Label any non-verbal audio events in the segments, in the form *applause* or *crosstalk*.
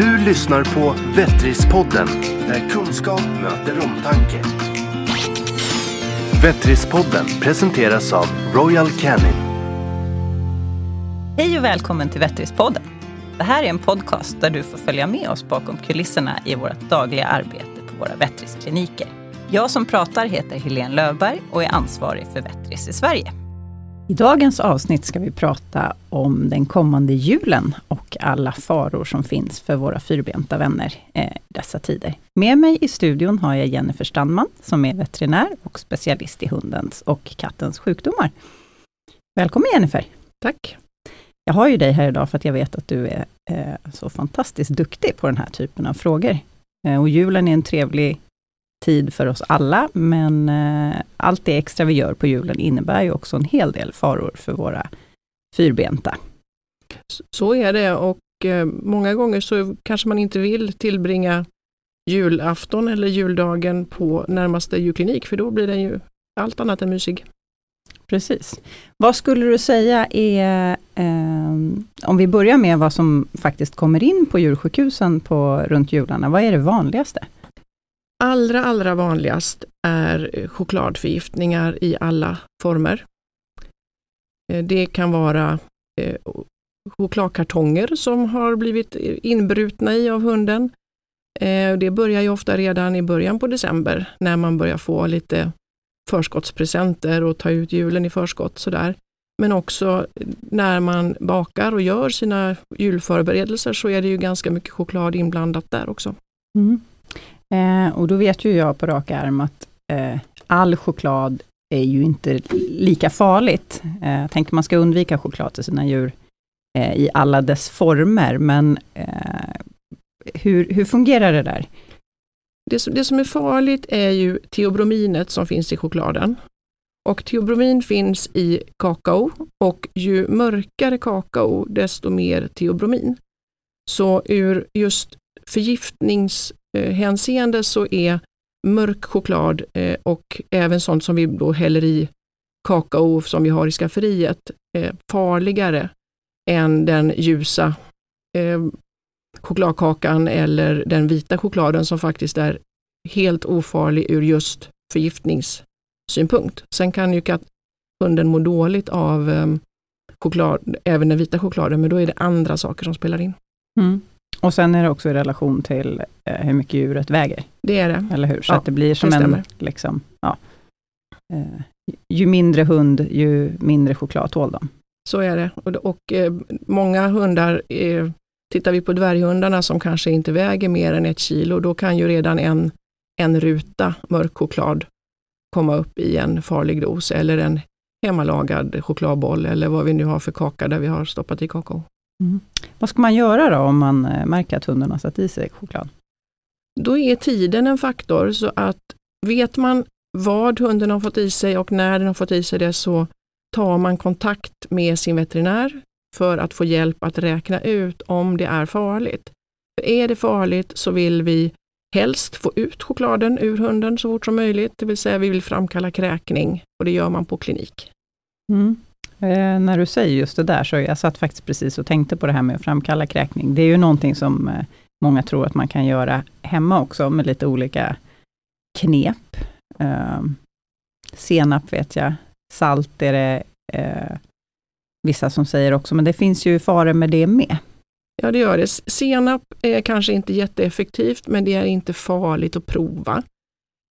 Du lyssnar på Vettrispodden, där kunskap möter omtanke. Vettrispodden presenteras av Royal Canin. Hej och välkommen till Vettrispodden. Det här är en podcast där du får följa med oss bakom kulisserna i vårt dagliga arbete på våra Vettriskliniker. Jag som pratar heter Helene Löfberg och är ansvarig för Vettris i Sverige. I dagens avsnitt ska vi prata om den kommande julen och alla faror som finns för våra fyrbenta vänner eh, dessa tider. Med mig i studion har jag Jennifer Strandman som är veterinär och specialist i hundens och kattens sjukdomar. Välkommen Jennifer! Tack! Jag har ju dig här idag för att jag vet att du är eh, så fantastiskt duktig på den här typen av frågor. Eh, och julen är en trevlig tid för oss alla, men eh, allt det extra vi gör på julen innebär ju också en hel del faror för våra fyrbenta. Så är det och eh, många gånger så kanske man inte vill tillbringa julafton eller juldagen på närmaste julklinik, för då blir den ju allt annat än mysig. Precis. Vad skulle du säga är, eh, om vi börjar med vad som faktiskt kommer in på djursjukhusen på, runt jularna, vad är det vanligaste? Allra, allra vanligast är chokladförgiftningar i alla former. Eh, det kan vara eh, chokladkartonger som har blivit eh, inbrutna i av hunden. Det börjar ju ofta redan i början på december när man börjar få lite förskottspresenter och ta ut julen i förskott. Sådär. Men också när man bakar och gör sina julförberedelser så är det ju ganska mycket choklad inblandat där också. Mm. Eh, och då vet ju jag på rak arm att eh, all choklad är ju inte lika farligt. Eh, jag tänker man ska undvika choklad till sina djur eh, i alla dess former, men eh, hur, hur fungerar det där? Det som, det som är farligt är ju teobrominet som finns i chokladen. Och teobromin finns i kakao och ju mörkare kakao desto mer teobromin. Så ur just förgiftnings Eh, hänseende så är mörk choklad eh, och även sånt som vi då häller i kakao som vi har i skafferiet eh, farligare än den ljusa chokladkakan eller den vita chokladen som faktiskt är helt ofarlig ur just förgiftningssynpunkt. Sen kan ju hunden må dåligt av choklad, även den vita chokladen, men då är det andra saker som spelar in. Mm. Och sen är det också i relation till eh, hur mycket djuret väger. Det är det. Eller hur? Så ja, att det blir som en, liksom, ja, eh, ju mindre hund, ju mindre choklad tål de. Så är det. Och, och eh, många hundar, eh, tittar vi på dvärghundarna som kanske inte väger mer än ett kilo, då kan ju redan en, en ruta mörk choklad komma upp i en farlig dos eller en hemmalagad chokladboll eller vad vi nu har för kaka där vi har stoppat i kakao. Mm. Vad ska man göra då om man eh, märker att hunden har satt i sig choklad? Då är tiden en faktor, så att vet man vad hunden har fått i sig och när den har fått i sig det så tar man kontakt med sin veterinär för att få hjälp att räkna ut om det är farligt. För är det farligt så vill vi helst få ut chokladen ur hunden så fort som möjligt, det vill säga vi vill framkalla kräkning och det gör man på klinik. Mm. Eh, när du säger just det där, så jag satt faktiskt precis och tänkte på det här med att framkalla kräkning. Det är ju någonting som eh, många tror att man kan göra hemma också, med lite olika knep. Eh, senap vet jag, salt är det eh, vissa som säger också, men det finns ju faror med det med. Ja, det gör det. Senap är kanske inte jätteeffektivt, men det är inte farligt att prova.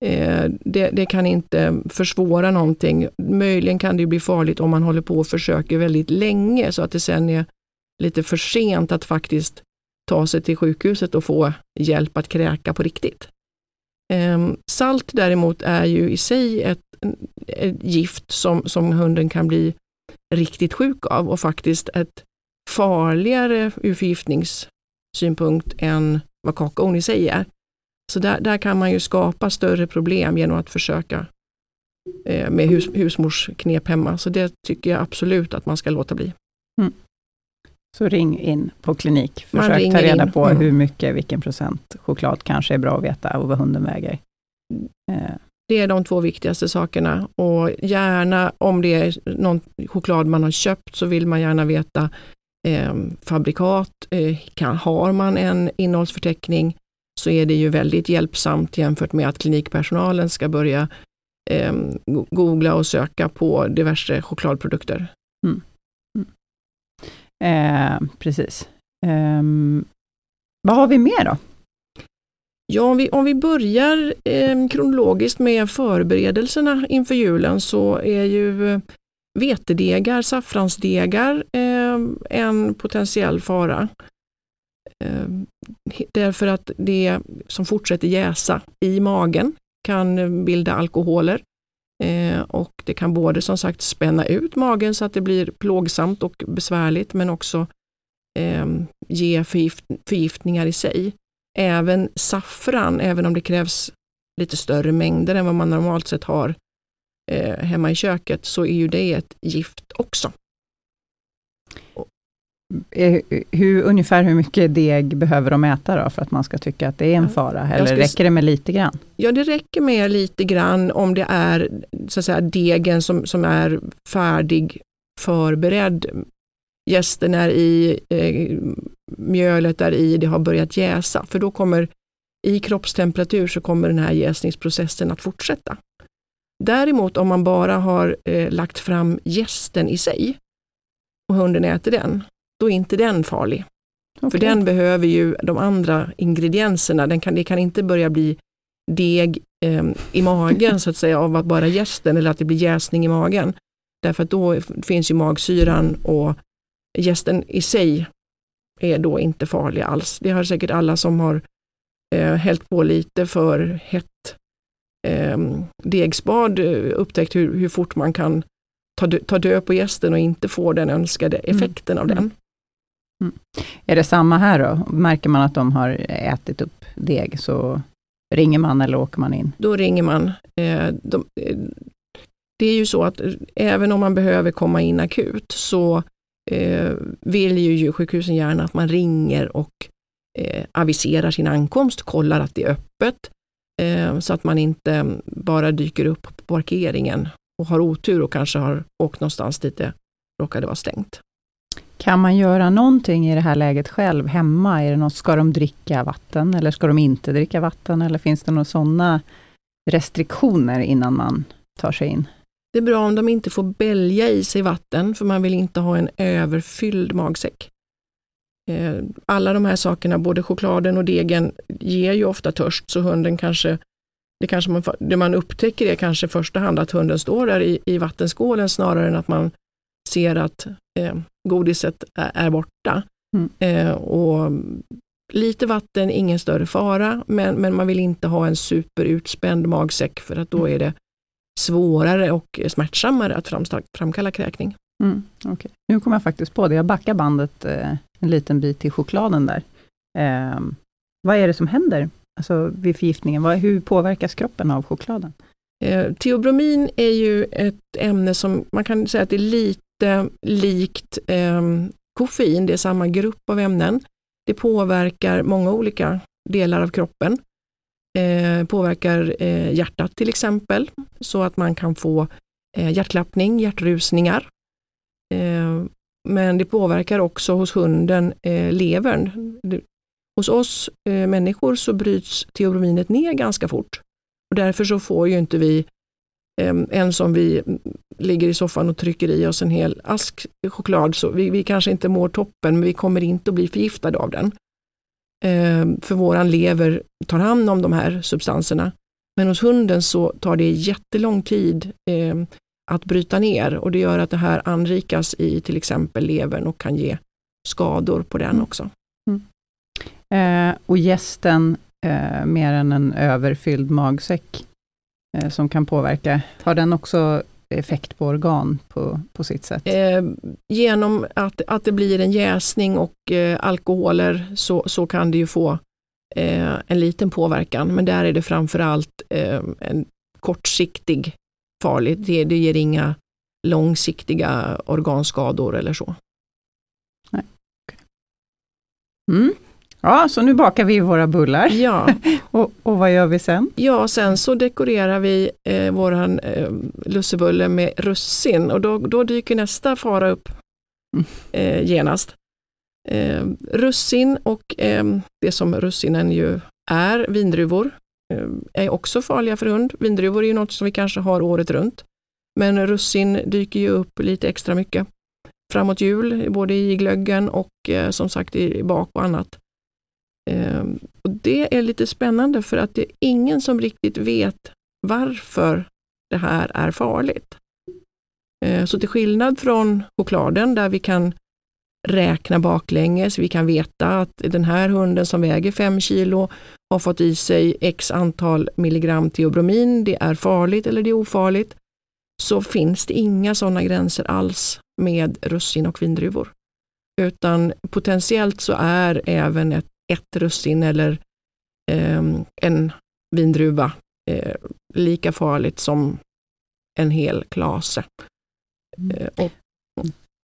Eh, det, det, kan inte försvåra någonting. Möjligen kan det bli farligt om man håller på och försöker väldigt länge så att det sen är lite för sent att faktiskt ta sig till sjukhuset och få hjälp att kräka på riktigt. Ehm, salt däremot är ju i sig ett, ett gift som, som hunden kan bli riktigt sjuk av och faktiskt ett farligare ur förgiftningssynpunkt än vad kakaon i sig är. Så där, där kan man ju skapa större problem genom att försöka eh, med hus, husmorsknep hemma. Så det tycker jag absolut att man ska låta bli. Mm. Så ring in på klinik, försök ta reda in. på mm. hur mycket, vilken procent choklad kanske är bra att veta och vad hunden väger. Eh. Det är de två viktigaste sakerna och gärna om det är någon choklad man har köpt så vill man gärna veta eh, fabrikat. Eh, kan, har man en innehållsförteckning så är det ju väldigt hjälpsamt jämfört med att klinikpersonalen ska börja eh, googla och söka på diverse chokladprodukter. Mm. Mm. Eh, precis. Um, vad har vi mer då? Ja, om vi, om vi börjar eh, kronologiskt med förberedelserna inför julen så är ju eh, vetedegar, saffransdegar eh, en potentiell fara. Ehm, därför att det som fortsätter jäsa i magen kan eh, bilda alkoholer ehm, och det kan både som sagt spänna ut magen så att det blir plågsamt och besvärligt men också ehm, ge förgift, förgiftningar i sig. Även saffran, även om det krävs lite större mängder än vad man normalt sett har eh, hemma i köket, så är ju det ett gift också. Eh, hur, ungefär hur mycket deg behöver de äta då för att man ska tycka att det är en fara? Eller räcker det med lite grann? Ja, det räcker med lite grann om det är så att säga, degen som, som är färdig förberedd. Gästen är i, eh, mjölet är i, det har börjat jäsa. För då kommer i kroppstemperatur så kommer den här jäsningsprocessen att fortsätta. Däremot om man bara har eh, lagt fram gästen i sig och hunden äter den, då är inte den farlig. Okay. För den behöver ju de andra ingredienserna. Den kan, det kan inte börja bli deg eh, i magen så att säga av att bara gästen eller att det blir jäsning i magen. Därför att då finns ju magsyran och gästen i sig är då inte farlig alls. Det har säkert alla som har eh, hällt på lite för hett eh, degsbad upptäckt hur, hur fort man kan ta, dö, ta död på gästen och inte få den önskade mm. effekten mm. av den. Mm. Är det samma här då? Märker man att de har ätit upp deg så ringer man eller åker man in? Då ringer man. Eh, de, eh, det är ju så att eh, även om man behöver komma in akut så eh, vill ju djursjukhusen gärna att man ringer och eh, aviserar sin ankomst, kollar att det är öppet, eh, så att man inte bara dyker upp på parkeringen och har otur och kanske har åkt någonstans dit det råkade vara stängt. Kan man göra någonting i det här läget själv hemma? Är det något, ska de dricka vatten eller ska de inte dricka vatten? Eller finns det några sådana restriktioner innan man tar sig in? Det är bra om de inte får bälja i sig vatten, för man vill inte ha en överfylld magsäck. Eh, alla de här sakerna, både chokladen och degen, ger ju ofta törst, så hunden kanske det, kanske man, det man upptäcker är kanske i första hand att hunden står där i, i vattenskålen snarare än att man ser att eh, godiset är, borta. Mm. Eh, och lite vatten, ingen större fara, men, men man vill inte ha en superutspänd magsäck för att då mm. är det svårare och smärtsammare att framkalla kräkning. Mm, okay. Nu kommer jag faktiskt på det, jag backar bandet eh, en liten bit till chokladen där. Eh, vad är det som händer alltså vid förgiftningen? Vad, hur påverkas kroppen av chokladen? Eh, teobromin är ju ett ämne som man kan säga att det är lite likt eh, koffein, det är samma grupp av ämnen. Det påverkar många olika delar av kroppen. Eh, påverkar eh, hjärtat till exempel, så att man kan få eh, hjärtklappning, hjärtrusningar. Eh, men det påverkar också hos hunden eh, levern. Det, hos oss eh, människor så bryts teobrominet ner ganska fort. Och därför så får ju inte vi, ens om vi ligger i soffan och trycker i oss en hel ask choklad, så vi, vi kanske inte mår toppen, men vi kommer inte att bli förgiftade av den. Eh, för våran lever tar hand om de här substanserna. Men hos hunden så tar det jättelång tid eh, att bryta ner och det gör att det här anrikas i till exempel levern och kan ge skador på den mm. också. Mm. Eh, och gästen, eh, mer än en överfylld magsäck, som kan påverka, har den också effekt på organ på, på sitt sätt? Eh, genom att, att det blir en jäsning och eh, alkoholer så, så kan det ju få eh, en liten påverkan, men där är det framförallt eh, en kortsiktig farligt. Det, det ger inga långsiktiga organskador eller så. Nej. Mm. Ja, så nu bakar vi våra bullar. Ja. *laughs* och, och vad gör vi sen? Ja, sen så dekorerar vi eh, våran eh, lussebulle med russin och då, då dyker nästa fara upp mm. eh, genast. Eh, russin och eh, det som russinen ju är, vindruvor, eh, är också farliga för hund. Vindruvor är ju något som vi kanske har året runt. Men russin dyker ju upp lite extra mycket framåt jul, både i glöggen och eh, som sagt i bak och annat. Eh, och Det är lite spännande för att det är ingen som riktigt vet varför det här är farligt. Eh, så till skillnad från chokladen där vi kan räkna baklänges, vi kan veta att den här hunden som väger 5 kilo har fått i sig x antal milligram teobromin, det är farligt eller det är ofarligt, så finns det inga sådana gränser alls med russin och vindruvor. Utan potentiellt så är även ett, ett russin eller eh, en vindruva eh, lika farligt som en hel klase. Mm. Eh, och,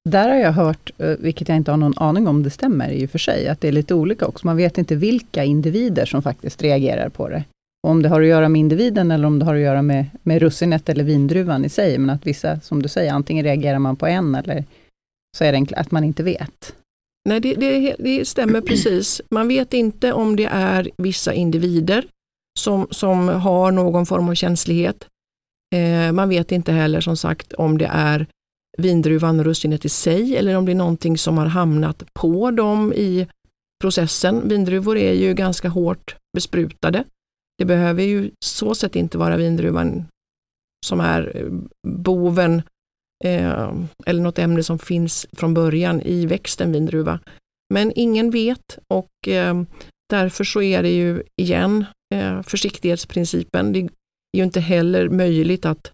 där har jag hört, eh, vilket jag inte har någon aning om det stämmer i och för sig, att det är lite olika också. Man vet inte vilka individer som faktiskt reagerar på det. Och om det har att göra med individen eller om det har att göra med, med russinet eller vindruvan i sig. Men att vissa, som du säger, antingen reagerar man på en eller så är det att man inte vet. Nej, det, det, det stämmer precis. Man vet inte om det är vissa individer som, som har någon form av känslighet. Eh, man vet inte heller som sagt om det är vindruvan och russinet i sig eller om det är någonting som har hamnat på dem i processen. Vindruvor är ju ganska hårt besprutade. Det behöver ju så sätt inte vara vindruvan som är boven eh, eller något ämne som finns från början i växten vindruva. Men ingen vet och eh, därför så är det ju igen eh, försiktighetsprincipen. Det är ju inte heller möjligt att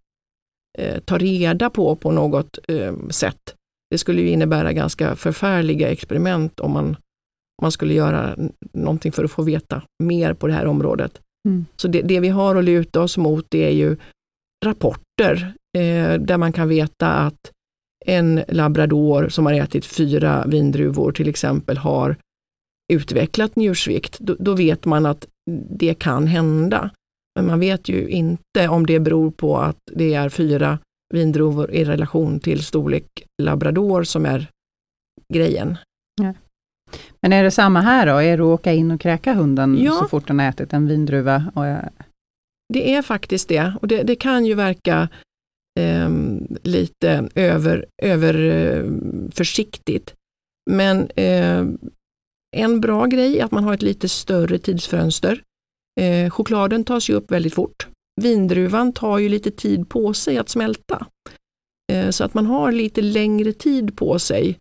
eh, ta reda på på något eh, sätt. Det skulle ju innebära ganska förfärliga experiment om man, man skulle göra någonting för att få veta mer på det här området. Mm. Så det, det, vi har att luta oss mot det är ju rapporter eh, där man kan veta att en labrador som har ätit fyra vindruvor till exempel har utvecklat njursvikt. Då, då vet man att det kan hända. Men man vet ju inte om det beror på att det är fyra vindruvor i relation till storlek labrador som är grejen. Ja. Men är det samma här då? Är det att åka in och kräka hunden ja. så fort den har ätit en vindruva? Det är faktiskt det och det, det kan ju verka eh, lite över, över eh. Men eh, en bra grej är att man har ett lite större tidsfönster. Eh, chokladen tas ju upp väldigt fort. Vindruvan tar ju lite tid på sig att smälta. Eh, så att man har lite längre tid på sig.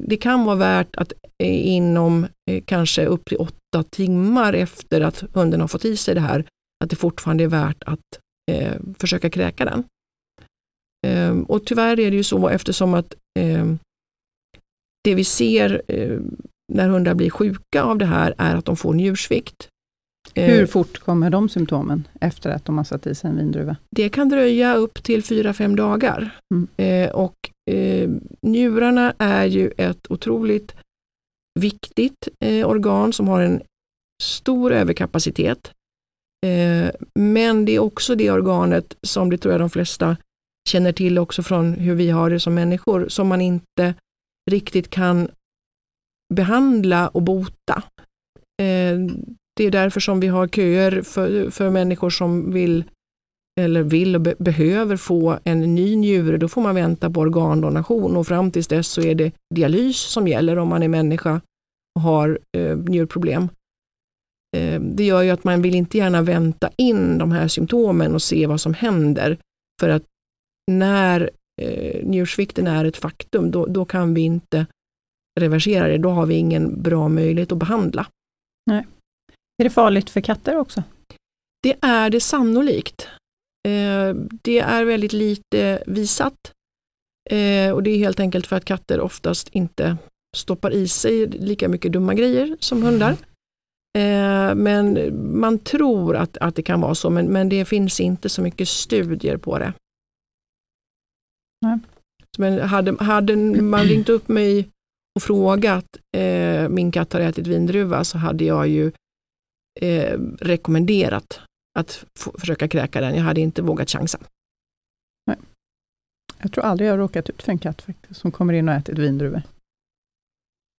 Det kan vara värt att eh, inom eh, kanske upp till åtta timmar efter att hunden har fått i sig det här, att det fortfarande är värt att eh, försöka kräka den. Eh, och tyvärr är det ju så eftersom att det vi ser när hundar blir sjuka av det här är att de får njursvikt. Hur fort kommer de symptomen efter att de har satt i sig en vindruva? Det kan dröja upp till 4-5 dagar. Mm. Och njurarna är ju ett otroligt viktigt eh, organ som har en stor överkapacitet. Men det är också det organet som det tror jag de flesta känner till också från hur vi har det som människor, som man inte riktigt kan behandla och bota. Eh, det är därför som vi har köer för, för människor som vill eller vill och be behöver få en ny njure, då får man vänta på organdonation och fram tills dess så är det dialys som gäller om man är människa och har eh, njurproblem. Eh, det gör ju att man vill inte gärna vänta in de här symptomen och se vad som händer. För att när eh, njursvikten är ett faktum, då, då kan vi inte reversera det. Då har vi ingen bra möjlighet att behandla. Nej. Är det farligt för katter också? Det är det sannolikt. Eh, det är väldigt lite visat. Eh, och det är helt enkelt för att katter oftast inte stoppar i sig lika mycket dumma grejer som hundar. Eh, men man tror att, att det kan vara så, men, men det finns inte så mycket studier på det. Nej. Men hade, hade man ringt upp mig och frågat, eh, min katt har ätit vindruva, så hade jag ju eh, rekommenderat att försöka kräka den. Jag hade inte vågat chansa. Nej. Jag tror aldrig jag har råkat ut för en katt faktiskt, som kommer in och ätit vindruvor.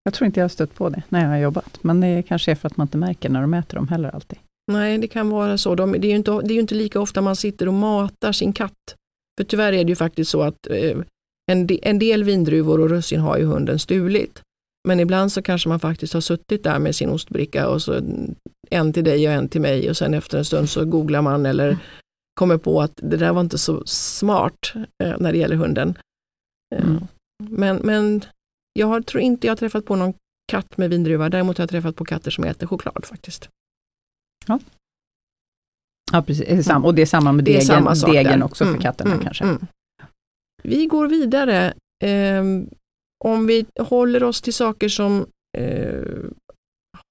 Jag tror inte jag har stött på det när jag har jobbat, men det kanske är för att man inte märker när de äter dem heller alltid. Nej, det kan vara så. De, det, är inte, det är ju inte lika ofta man sitter och matar sin katt. För tyvärr är det ju faktiskt så att eh, en, de, en del vindruvor och russin har ju hunden stulit. Men ibland så kanske man faktiskt har suttit där med sin ostbricka och så en till dig och en till mig och sen efter en stund så googlar man eller kommer på att det där var inte så smart eh, när det gäller hunden. Eh, Mm. Men, men jag har, tror inte jag har träffat på någon katt med vindruva, däremot har jag träffat på katter som äter choklad faktiskt. Ja, precis. Det är sam- och det är samma med degen, samma degen också för Mm, katterna mm, kanske. mm. Vi går vidare. Ehm, om vi håller oss till saker som eh,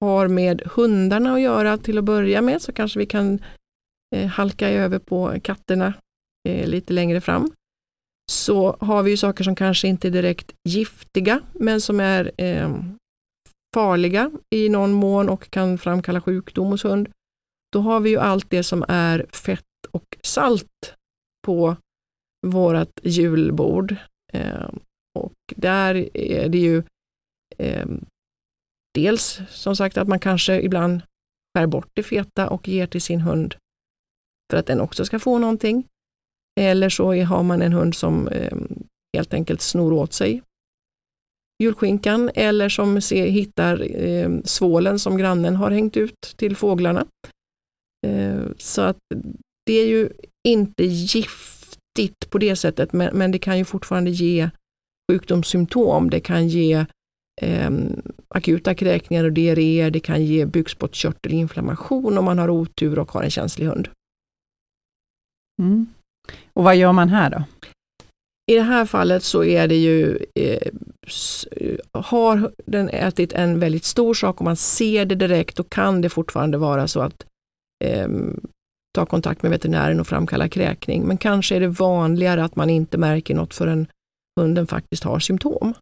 har med hundarna att göra till att börja med så kanske vi kan eh, halka över på katterna eh, lite längre fram. Så har vi ju saker som kanske inte är direkt giftiga men som är eh, farliga i någon mån och kan framkalla sjukdom hos hund. Då har vi ju allt det som är fett och salt på vårt julbord. Eh, och där är det ju eh, dels som sagt att man kanske ibland skär bort det feta och ger till sin hund för att den också ska få någonting. Eller så har man en hund som eh, helt enkelt snor åt sig julskinkan eller som ser, hittar eh, svålen som grannen har hängt ut till fåglarna. Eh, så att det är ju inte giftigt på det sättet men, men det kan ju fortfarande ge sjukdomssymptom. Det kan ge eh, akuta kräkningar och diarréer, det kan ge bukspottkörtelinflammation om man har otur och har en känslig hund. Mm. Och vad gör man här då? I det här fallet så är det ju, eh, har den ätit en väldigt stor sak och man ser det direkt, då kan det fortfarande vara så att eh, ta kontakt med veterinären och framkalla kräkning. Men kanske är det vanligare att man inte märker något förrän hunden faktiskt har symptom.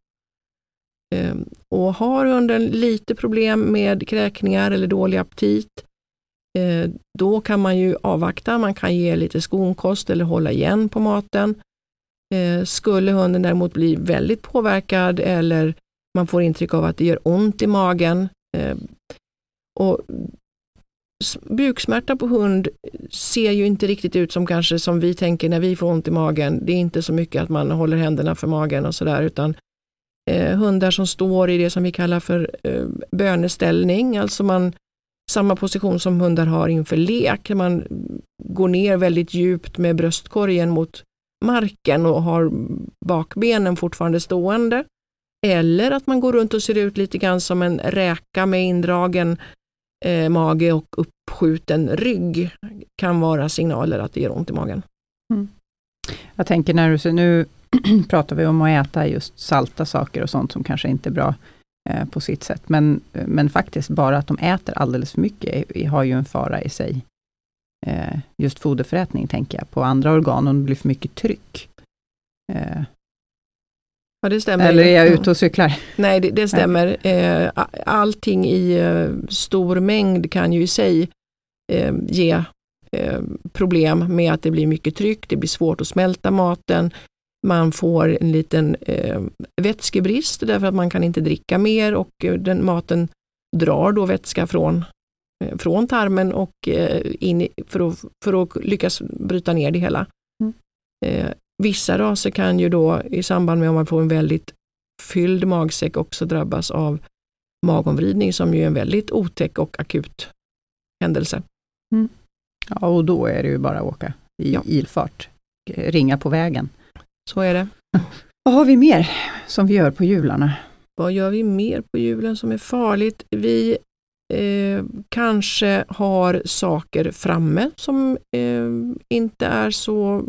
Eh, och har hunden lite problem med kräkningar eller dålig aptit, eh, då kan man ju avvakta, man kan ge lite skonkost eller hålla igen på maten. Eh, skulle hunden däremot bli väldigt påverkad eller man får intryck av att det gör ont i magen. Eh, och buksmärta på hund ser ju inte riktigt ut som kanske som vi tänker när vi får ont i magen. Det är inte så mycket att man håller händerna för magen och sådär utan eh, hundar som står i det som vi kallar för eh, böneställning, alltså man samma position som hundar har inför lek. Man går ner väldigt djupt med bröstkorgen mot marken och har bakbenen fortfarande stående. Eller att man går runt och ser ut lite grann som en räka med indragen eh, mage och uppskjuten rygg kan vara signaler att det gör ont i magen. Mm. Jag tänker när du säger, nu *clears throat* pratar vi om att äta just salta saker och sånt som kanske inte är bra eh, på sitt sätt. Men, men faktiskt bara att de äter alldeles för mycket har ju en fara i sig. Eh, just foderförätning tänker jag på andra organ om det blir för mycket tryck. Eh, Ja, det stämmer. eller är jag Ja. ute och cyklar? Nej, det, det stämmer. Eh, allting i eh, stor mängd kan ju i sig eh, ge problem med att det blir mycket tryck, det blir svårt att smälta maten, man får en liten vätskebrist därför att man kan inte dricka mer och den maten drar då vätska från, från tarmen och in för, att, för att lyckas bryta ner det hela. Mm. Eh, vissa raser kan ju då i samband med om man får en väldigt fylld magsäck också drabbas av magomvridning som ju är en väldigt otäck och akut händelse. Ja, och då är det ju bara att åka i Ja. ilfart. Ringa på vägen. Så är det. *laughs* Vad har vi mer som vi gör på jularna? Vad gör vi mer på julen som är farligt? Vi eh, kanske har saker framme som eh, inte är så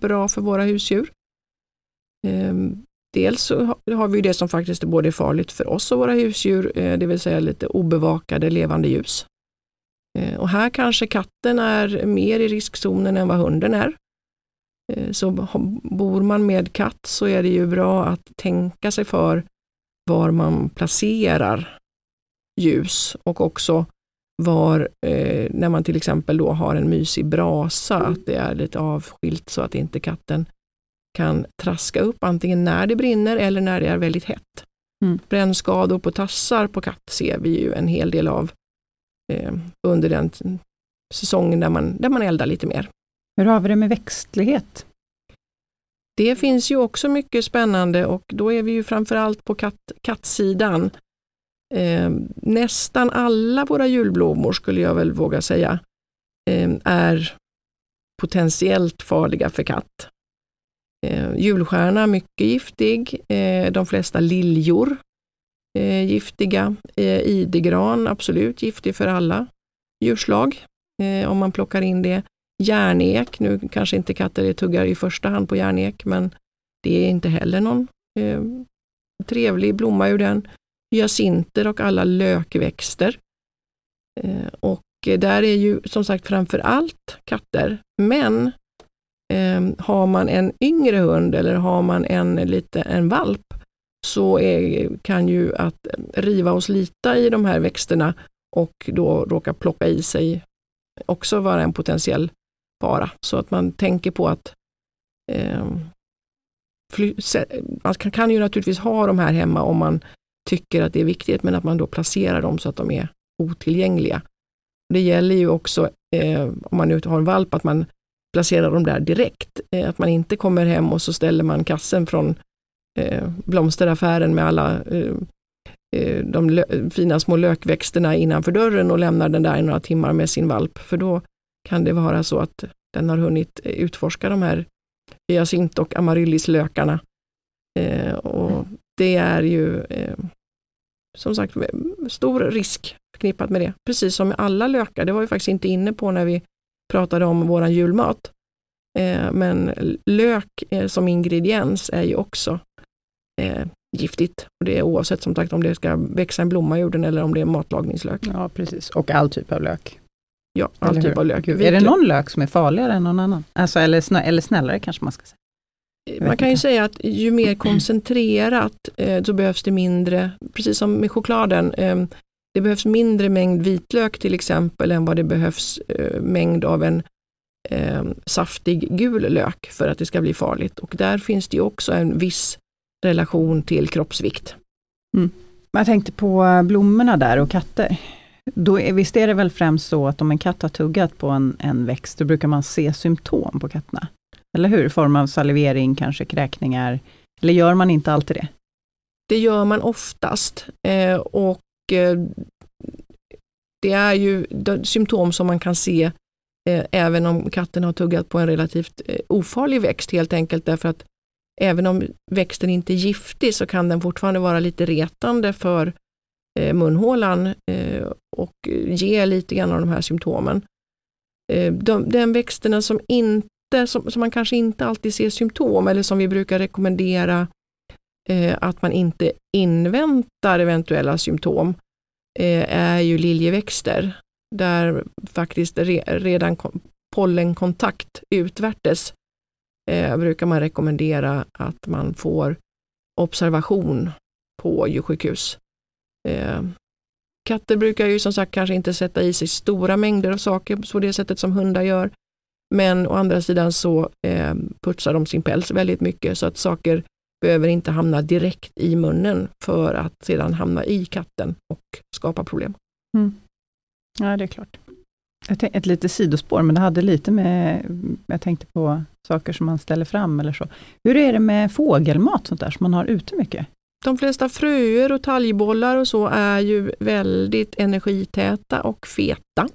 bra för våra husdjur. Eh, dels så har vi det som faktiskt är både farligt för oss och våra husdjur, eh, det vill säga lite obevakade levande ljus. Eh, och här kanske katten är mer i riskzonen än vad hunden är. Eh, så bor man med katt så är det ju bra att tänka sig för var man placerar ljus och också var, eh, när man till exempel då har en mysig brasa, att det är lite avskilt så att inte katten kan traska upp antingen när det brinner eller när det är väldigt hett. Mm. Brännskador på tassar på katt ser vi ju en hel del av eh, under den säsongen där man, där man eldar lite mer. Hur har vi det med växtlighet? Det finns ju också mycket spännande och då är vi ju framförallt på katt, kattsidan. Eh, nästan alla våra julblommor skulle jag väl våga säga eh, är potentiellt farliga för katt. Eh, julstjärna mycket giftig, eh, de flesta liljor eh, giftiga, eh, idegran absolut giftig för alla djurslag eh, om man plockar in det. Järnek, nu kanske inte katter är tuggar i första hand på järnek, men det är inte heller någon eh, trevlig blomma ur den. Hyacinter och alla lökväxter. Eh, och där är ju som sagt framför allt katter, men ehm, har man en yngre hund eller har man en, lite, en valp så är, kan ju att riva och slita i de här växterna och då råka plocka i sig också vara en potentiell fara. Så att man tänker på att eh, fly, man kan, kan, ju naturligtvis ha de här hemma om man tycker att det är viktigt, men att man då placerar dem så att de är otillgängliga. Det gäller ju också eh, om man nu har en valp, att man placerar dem där direkt. Eh, att man inte kommer hem och så ställer man kassen från eh, blomsteraffären med alla eh, eh, de fina små lökväxterna innanför dörren och lämnar den där i några timmar med sin valp. För då kan det vara så att den har hunnit utforska de här hyacint och amaryllislökarna. Eh, och det är ju eh, som sagt stor risk förknippat med det. Precis som med alla lökar, det var vi faktiskt inte inne på när vi pratade om våran julmat. Eh, men lök eh, som ingrediens är ju också eh, giftigt. Och det är oavsett som sagt om det ska växa en blomma i jorden eller om det är matlagningslök. Ja precis, och all typ av lök. Ja, all eller typ av lök. Är det någon lök som är farligare än någon annan? Alltså, eller, snä, eller snällare kanske man ska säga. Man kan ju säga att ju mer koncentrerat eh, så behövs det mindre, precis som med chokladen, eh, det behövs mindre mängd vitlök till exempel än vad det behövs eh, mängd av en eh, saftig gul lök för att det ska bli farligt. Och där finns det också en viss relation till kroppsvikt. Mm. Jag tänkte på blommorna där och katter. Då är, visst är det väl främst så att om en katt har tuggat på en, en växt, då brukar man se symptom på katterna? Eller hur? I form av salivering, kanske kräkningar. Eller gör man inte alltid det? Det gör man oftast. Eh, och eh, det är ju symptom som man kan se eh, även om katten har tuggat på en relativt eh, ofarlig växt helt enkelt därför att även om växten inte är giftig så kan den fortfarande vara lite retande för eh, munhålan eh, och ge lite grann av de här symptomen. Eh, de, den växterna som, inte, som, som, man kanske inte alltid ser symptom eller som vi brukar rekommendera eh, att man inte inväntar eventuella symptom eh, är ju liljeväxter där faktiskt re, redan pollenkontakt utvärtes eh, brukar man rekommendera att man får observation på djursjukhus. Eh, katter brukar ju som sagt kanske inte sätta i sig stora mängder av saker på det sättet som hundar gör. Men å andra sidan så eh, putsar de sin päls väldigt mycket så att saker behöver inte hamna direkt i munnen för att sedan hamna i katten och skapa problem. Mm. Ja, det är klart. Ett litet sidospår, men det hade lite med, jag tänkte på saker som man ställer fram eller så. Hur är det med fågelmat sånt där som man har ute mycket? De flesta fröer och talgbollar och så är ju väldigt energitäta och feta.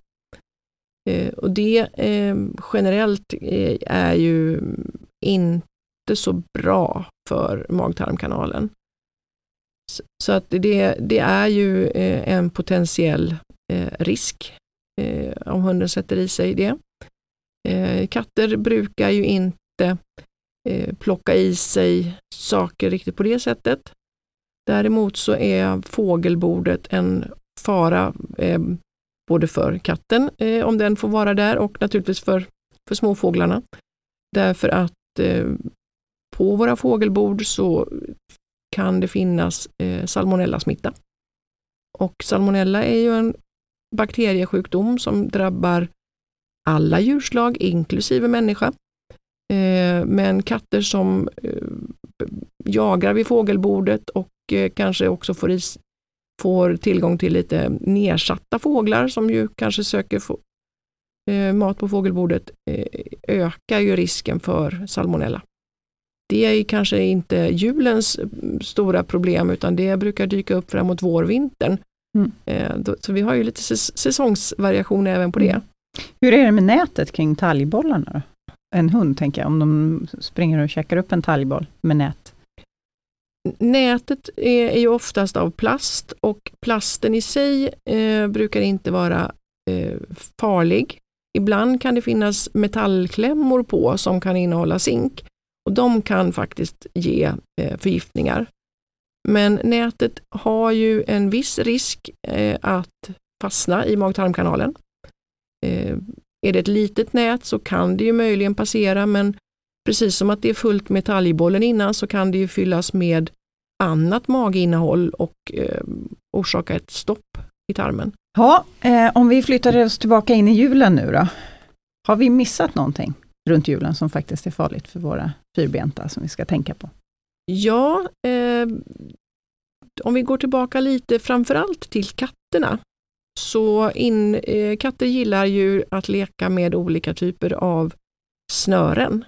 Eh, och det eh, generellt eh, är ju inte så bra för magtarmkanalen. Så, så att det, det är ju eh, en potentiell eh, risk eh, om hunden sätter i sig det. Eh, katter brukar ju inte eh, plocka i sig saker riktigt på det sättet. Däremot så är fågelbordet en fara eh, både för katten, eh, om den får vara där, och naturligtvis för, för småfåglarna. Därför att eh, på våra fågelbord så kan det finnas eh, salmonellasmitta. Och salmonella är ju en bakteriesjukdom som drabbar alla djurslag, inklusive människa. Eh, men katter som eh, vid fågelbordet och eh, kanske också får, is, får tillgång till lite nedsatta fåglar som ju kanske söker eh, mat på fågelbordet, eh, ökar ju risken för salmonella. Det är kanske inte julens mm, stora problem utan det brukar dyka upp framåt vårvintern. Mm. Eh, så vi har ju lite säsongsvariation även på det. Mm. Hur är det med nätet kring talgbollarna? En hund tänker jag, om de springer och käkar upp en talgboll med nät. Nätet är, är ju oftast av plast och plasten i sig eh, brukar inte vara eh, farlig. Ibland kan det finnas metallklämmor på som kan innehålla zink och de kan faktiskt ge eh, förgiftningar. Men nätet har ju en viss risk eh, att fastna i mag-tarmkanalen. Eh, är det ett litet nät så kan det ju möjligen passera men precis som att det är fullt med talgbollen innan så kan det ju fyllas med annat maginnehåll och eh, orsaka ett stopp i tarmen. Ja, eh, om vi flyttar oss tillbaka in i julen nu då. Har vi missat någonting runt julen som faktiskt är farligt för våra fyrbenta som vi ska tänka på? Ja, eh, om vi går tillbaka lite framförallt till katterna. Så in, eh, katter gillar ju att leka med olika typer av snören.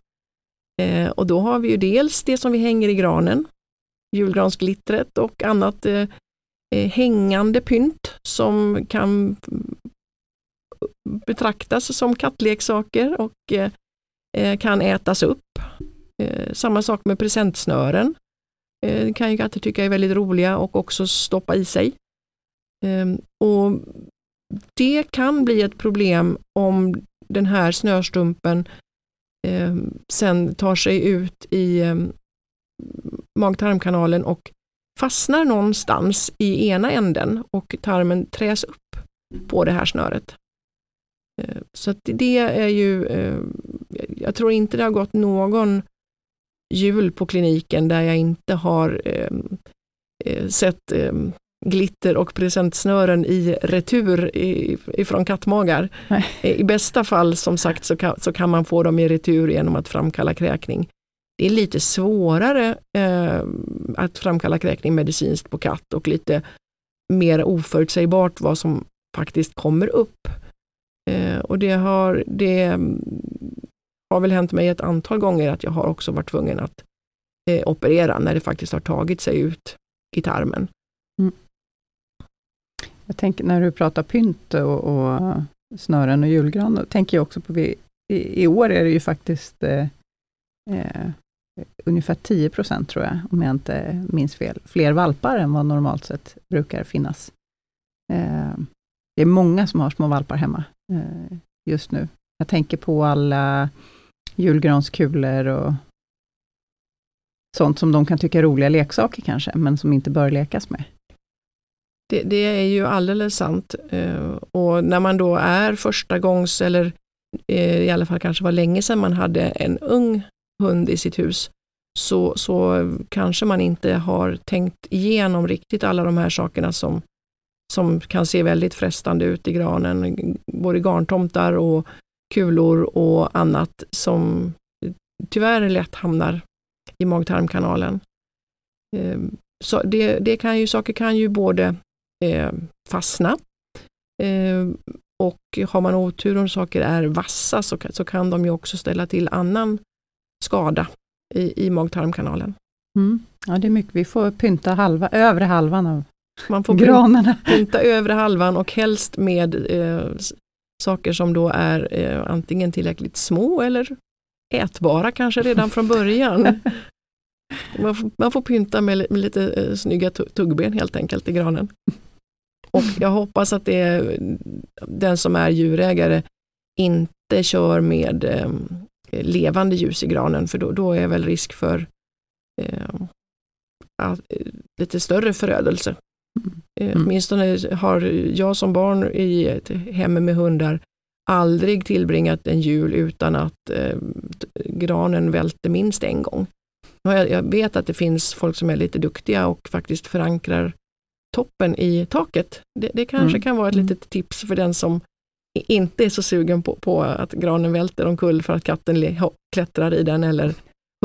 Eh, och då har vi ju dels det som vi hänger i granen, julgransglittret och annat eh, eh hängande pynt som kan betraktas som kattleksaker och eh, eh kan ätas upp. Eh, samma sak med presentsnören. Det kan ju katter tycka är väldigt roliga och också stoppa i sig. Ehm, och Det kan bli ett problem om den här snörstumpen eh, sen tar sig ut i eh, mag-tarmkanalen och fastnar någonstans i ena änden och tarmen träs upp på det här snöret. Ehm, så det är ju, ehm, jag tror inte det har gått någon jul på kliniken där jag inte har ehm, eh, sett glitter och presentsnören i retur ifrån kattmagar. Nej. I bästa fall som sagt så kan, så kan man få dem i retur genom att framkalla kräkning. Det är lite svårare eh, att framkalla kräkning medicinskt på katt och lite mer oförutsägbart vad som faktiskt kommer upp. Eh, och det har, det har väl hänt mig ett antal gånger att jag har också varit tvungen att eh, operera när det faktiskt har tagit sig ut i tarmen. Mm. Jag tänker när du pratar pynt och, och snören och julgran, då tänker jag också på, vi, i, i, år är det ju faktiskt eh, eh, ungefär 10 procent tror jag, om jag inte minns fel, fler valpar än vad normalt sett brukar finnas. Eh, det är många som har små valpar hemma eh, just nu. Jag tänker på alla julgranskulor och sånt som de kan tycka är roliga leksaker kanske, men som inte bör lekas med. Det, det, är ju alldeles sant. Eh, och när man då är första gångs eller eh, i alla fall kanske var länge sedan man hade en ung hund i sitt hus, så, så kanske man inte har tänkt igenom riktigt alla de här sakerna som, som kan se väldigt frestande ut i granen. Både garntomtar och kulor och annat som tyvärr lätt hamnar i mag-tarmkanalen. Eh, så det, det kan ju, saker kan ju både eh, fastna. Eh, och har man otur om saker är vassa så, så kan de ju också ställa till annan skada i, i mag-tarmkanalen. Mm. Ja, det är mycket. Vi får pynta halva, övre halvan av man får granarna. Pynta övre halvan och helst med eh, saker som då är eh, antingen tillräckligt små eller ätbara kanske redan från början. *laughs* Man får, man får pynta med, med lite eh, snygga tuggben helt enkelt i granen. Och jag hoppas att det den som är djurägare inte kör med eh, levande ljus i granen för då, då är väl risk för eh, lite större förödelse. Mm. Eh, åtminstone har jag som barn i ett hem med hundar aldrig tillbringat en jul utan att eh, granen välte minst en gång. Jag, jag vet att det finns folk som är lite duktiga och faktiskt förankrar toppen i taket. Det, det kanske mm. kan vara ett mm. litet tips för den som inte är så sugen på, på att granen välter omkull för att katten klättrar i den eller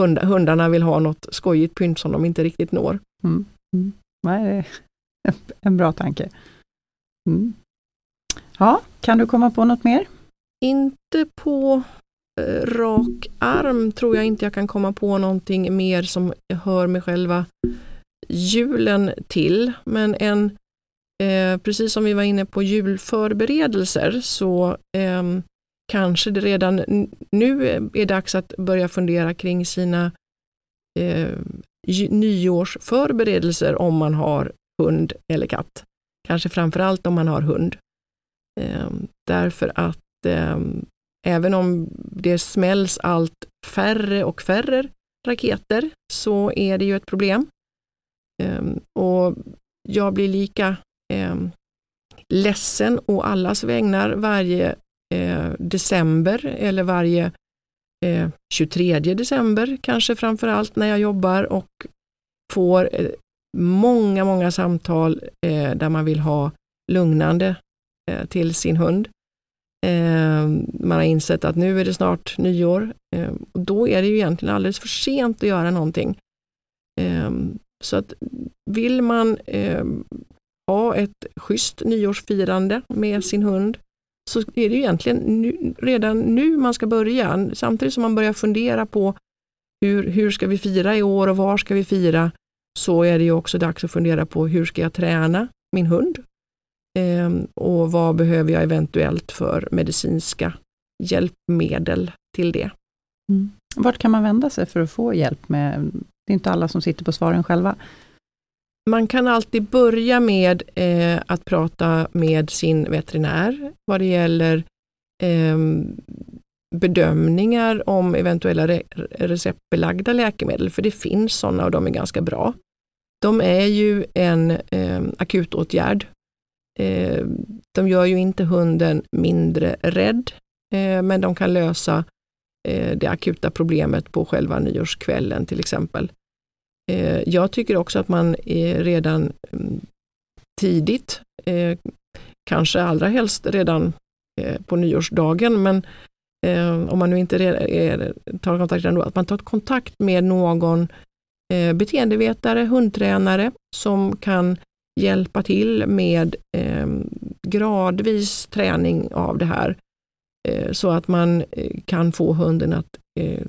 hund, hundarna vill ha något skojigt pynt som de inte riktigt når. Mm. Mm. Nej, det är *laughs* en bra tanke. Mm. Ja, kan du komma på något mer? Inte på eh, rak arm tror jag inte jag kan komma på någonting mer som hör med själva julen till. Men en, eh, precis som vi var inne på julförberedelser så eh, kanske det redan nu är dags att börja fundera kring sina eh, nyårsförberedelser om man har hund eller katt. Kanske framförallt om man har hund. Eh, därför att eh, även om det smälls allt färre och färre raketer så är det ju ett problem. Eh, och jag blir lika eh, ledsen å allas vägnar varje eh, december eller varje eh, 23 december kanske framför allt när jag jobbar och får eh, många, många samtal eh, där man vill ha lugnande eh, till sin hund. Ehm, man har insett att nu är det snart nyår ehm, och då är det ju egentligen alldeles för sent att göra någonting. Ehm, så att vill man eh, ha ett schysst nyårsfirande med sin hund så är det egentligen nu, redan nu man ska börja. Samtidigt som man börjar fundera på hur, hur ska vi fira i år och var ska vi fira, så är det ju också dags att fundera på hur ska jag träna min hund? Eh, och vad behöver jag eventuellt för medicinska hjälpmedel till det? Mm. Vart kan man vända sig för att få hjälp med, det är inte alla som sitter på svaren själva. Man kan alltid börja med eh, att prata med sin veterinär vad det gäller eh, bedömningar om eventuella re receptbelagda läkemedel, för det finns sådana och de är ganska bra. De är ju en eh, akutåtgärd. Eh, de gör ju inte hunden mindre rädd, eh, men de kan lösa Eh, det akuta problemet på själva nyårskvällen till exempel. Eh, jag tycker också att man eh, redan mm, tidigt, kanske allra helst redan på nyårsdagen, men om man nu inte är, tar kontakt ändå, att man tar kontakt med någon beteendevetare, hundtränare som kan hjälpa till med gradvis träning av det här Eh, så att man eh, kan få hunden att eh,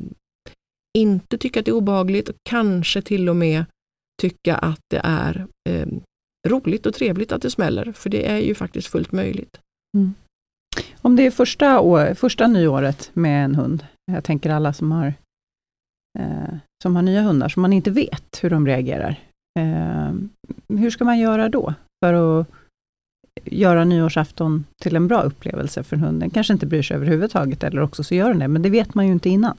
inte tycka att det är obehagligt och kanske till och med tycka att det är roligt och trevligt att det smäller, för det är ju faktiskt fullt möjligt. Mm. Om det är första, år, första nyåret med en hund, jag tänker alla som har, eh, som har nya hundar, som man inte vet hur de reagerar. Eh, hur ska man göra då för att göra nyårsafton till en bra upplevelse för hunden? Kanske inte bryr sig överhuvudtaget, eller också så gör den det, men det vet man ju inte innan.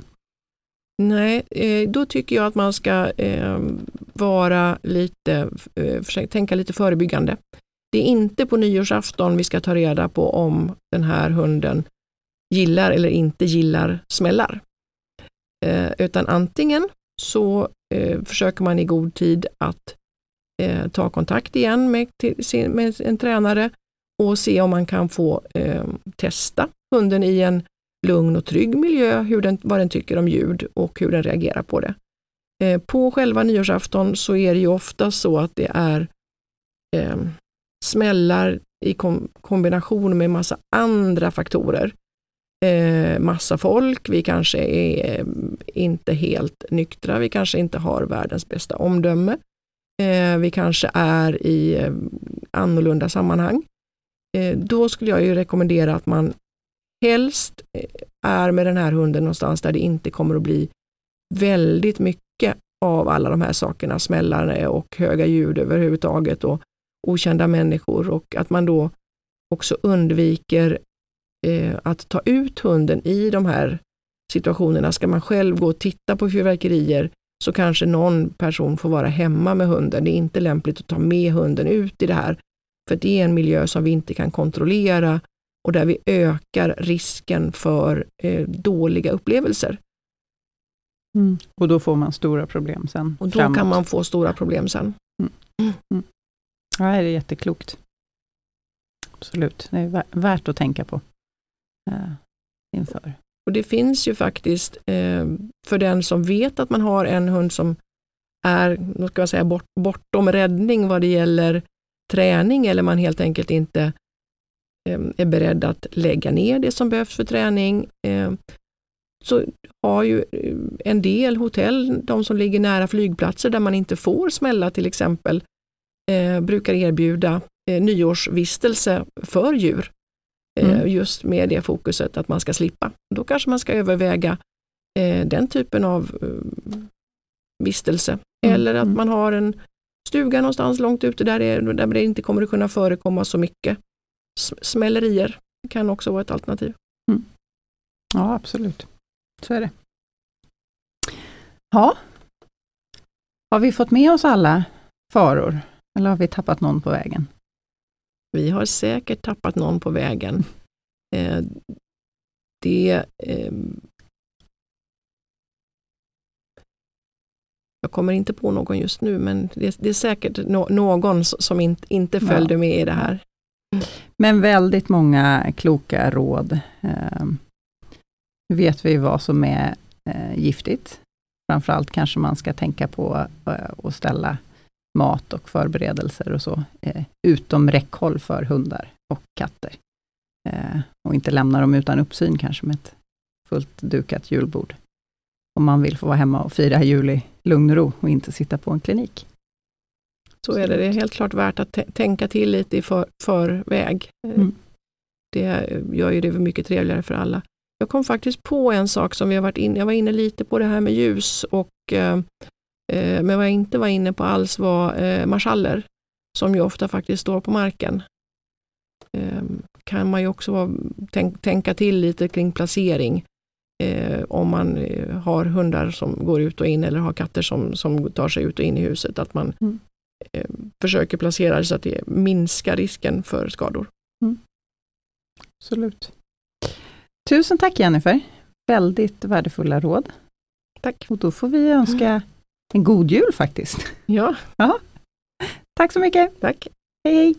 Nej, eh, då tycker jag att man ska eh, vara lite, eh, tänka lite förebyggande. Det är inte på nyårsafton vi ska ta reda på om den här hunden gillar eller inte gillar smällar. Utan antingen så försöker man i god tid att Eh, ta kontakt igen med, med en tränare och se om man kan få eh, testa hunden i en lugn och trygg miljö, hur den, vad den tycker om ljud och hur den reagerar på det. Eh, på själva nyårsafton så är det ju ofta så att det är eh, smällar i kom, kombination med massa andra faktorer. Eh, massa folk, vi kanske är eh, inte helt nyktra, vi kanske inte har världens bästa omdöme. Eh, vi kanske är i eh, annorlunda sammanhang. Eh, då skulle jag ju rekommendera att man helst eh, är med den här hunden någonstans där det inte kommer att bli väldigt mycket av alla de här sakerna, smällar och höga ljud överhuvudtaget och okända människor och att man då också undviker eh, att ta ut hunden i de här situationerna. Ska man själv gå och titta på fyrverkerier så kanske någon person får vara hemma med hunden. Det är inte lämpligt att ta med hunden ut i det här, för det är en miljö som vi inte kan kontrollera och där vi ökar risken för eh, dåliga upplevelser. Mm. Och då får man stora problem sen? Och då framåt. kan man få stora problem sen. Mm. Mm. Ja, det är jätteklokt. Absolut, det är värt att tänka på eh, inför och det finns ju faktiskt eh, för den som vet att man har en hund som är ska jag säga, bort, bortom räddning vad det gäller träning eller man helt enkelt inte eh, är beredd att lägga ner det som behövs för träning. Eh, så har ju eh, en del hotell, de som ligger nära flygplatser där man inte får smälla till exempel, eh, brukar erbjuda eh, nyårsvistelse för djur. Eh, mm. Just med det fokuset att man ska slippa. Då kanske man ska överväga eh, den typen av eh, vistelse. Mm. Eller att mm. man har en stuga någonstans långt ute där det, där det inte kommer att kunna förekomma så mycket. Smällerier kan också vara ett alternativ. Mm. Ja, absolut. Så är det. Ja. Har vi fått med oss alla faror? Eller har vi tappat någon på vägen? Vi har säkert tappat någon på vägen. Eh, det, eh, jag kommer inte på någon just nu, men det, det är säkert no någon som in, inte följde ja. med i det här. Men väldigt många kloka råd. Eh, nu vet vi vad som är eh, giftigt. Framförallt kanske man ska tänka på eh, att ställa mat och förberedelser och så eh, utom räckhåll för hundar och katter. Eh, och inte lämna dem utan uppsyn kanske med ett fullt dukat julbord. Om man vill få vara hemma och fira jul i lugn och ro och inte sitta på en klinik. Så är det. Det är helt klart värt att tänka till lite i för, förväg. Eh, mm. Det gör ju det mycket trevligare för alla. Jag kom faktiskt på en sak som vi har varit inne, jag var inne lite på det här med ljus och eh, eh, men vad jag inte var inne på alls var eh, marschaller som ju ofta faktiskt står på marken. Eh, kan man ju också tänka till lite kring placering. Eh, om man eh, har hundar som går ut och in eller har katter som, som tar sig ut och in i huset. Att man mm. Eh, försöker placera det så att det minskar risken för skador. Mm. Absolut. Tusen tack Jennifer! Väldigt värdefulla råd. Tack! Och då får vi önska *gasps* *laughs* en god jul faktiskt. Ja. Aha. Tack så mycket. Tack. Hej, hej.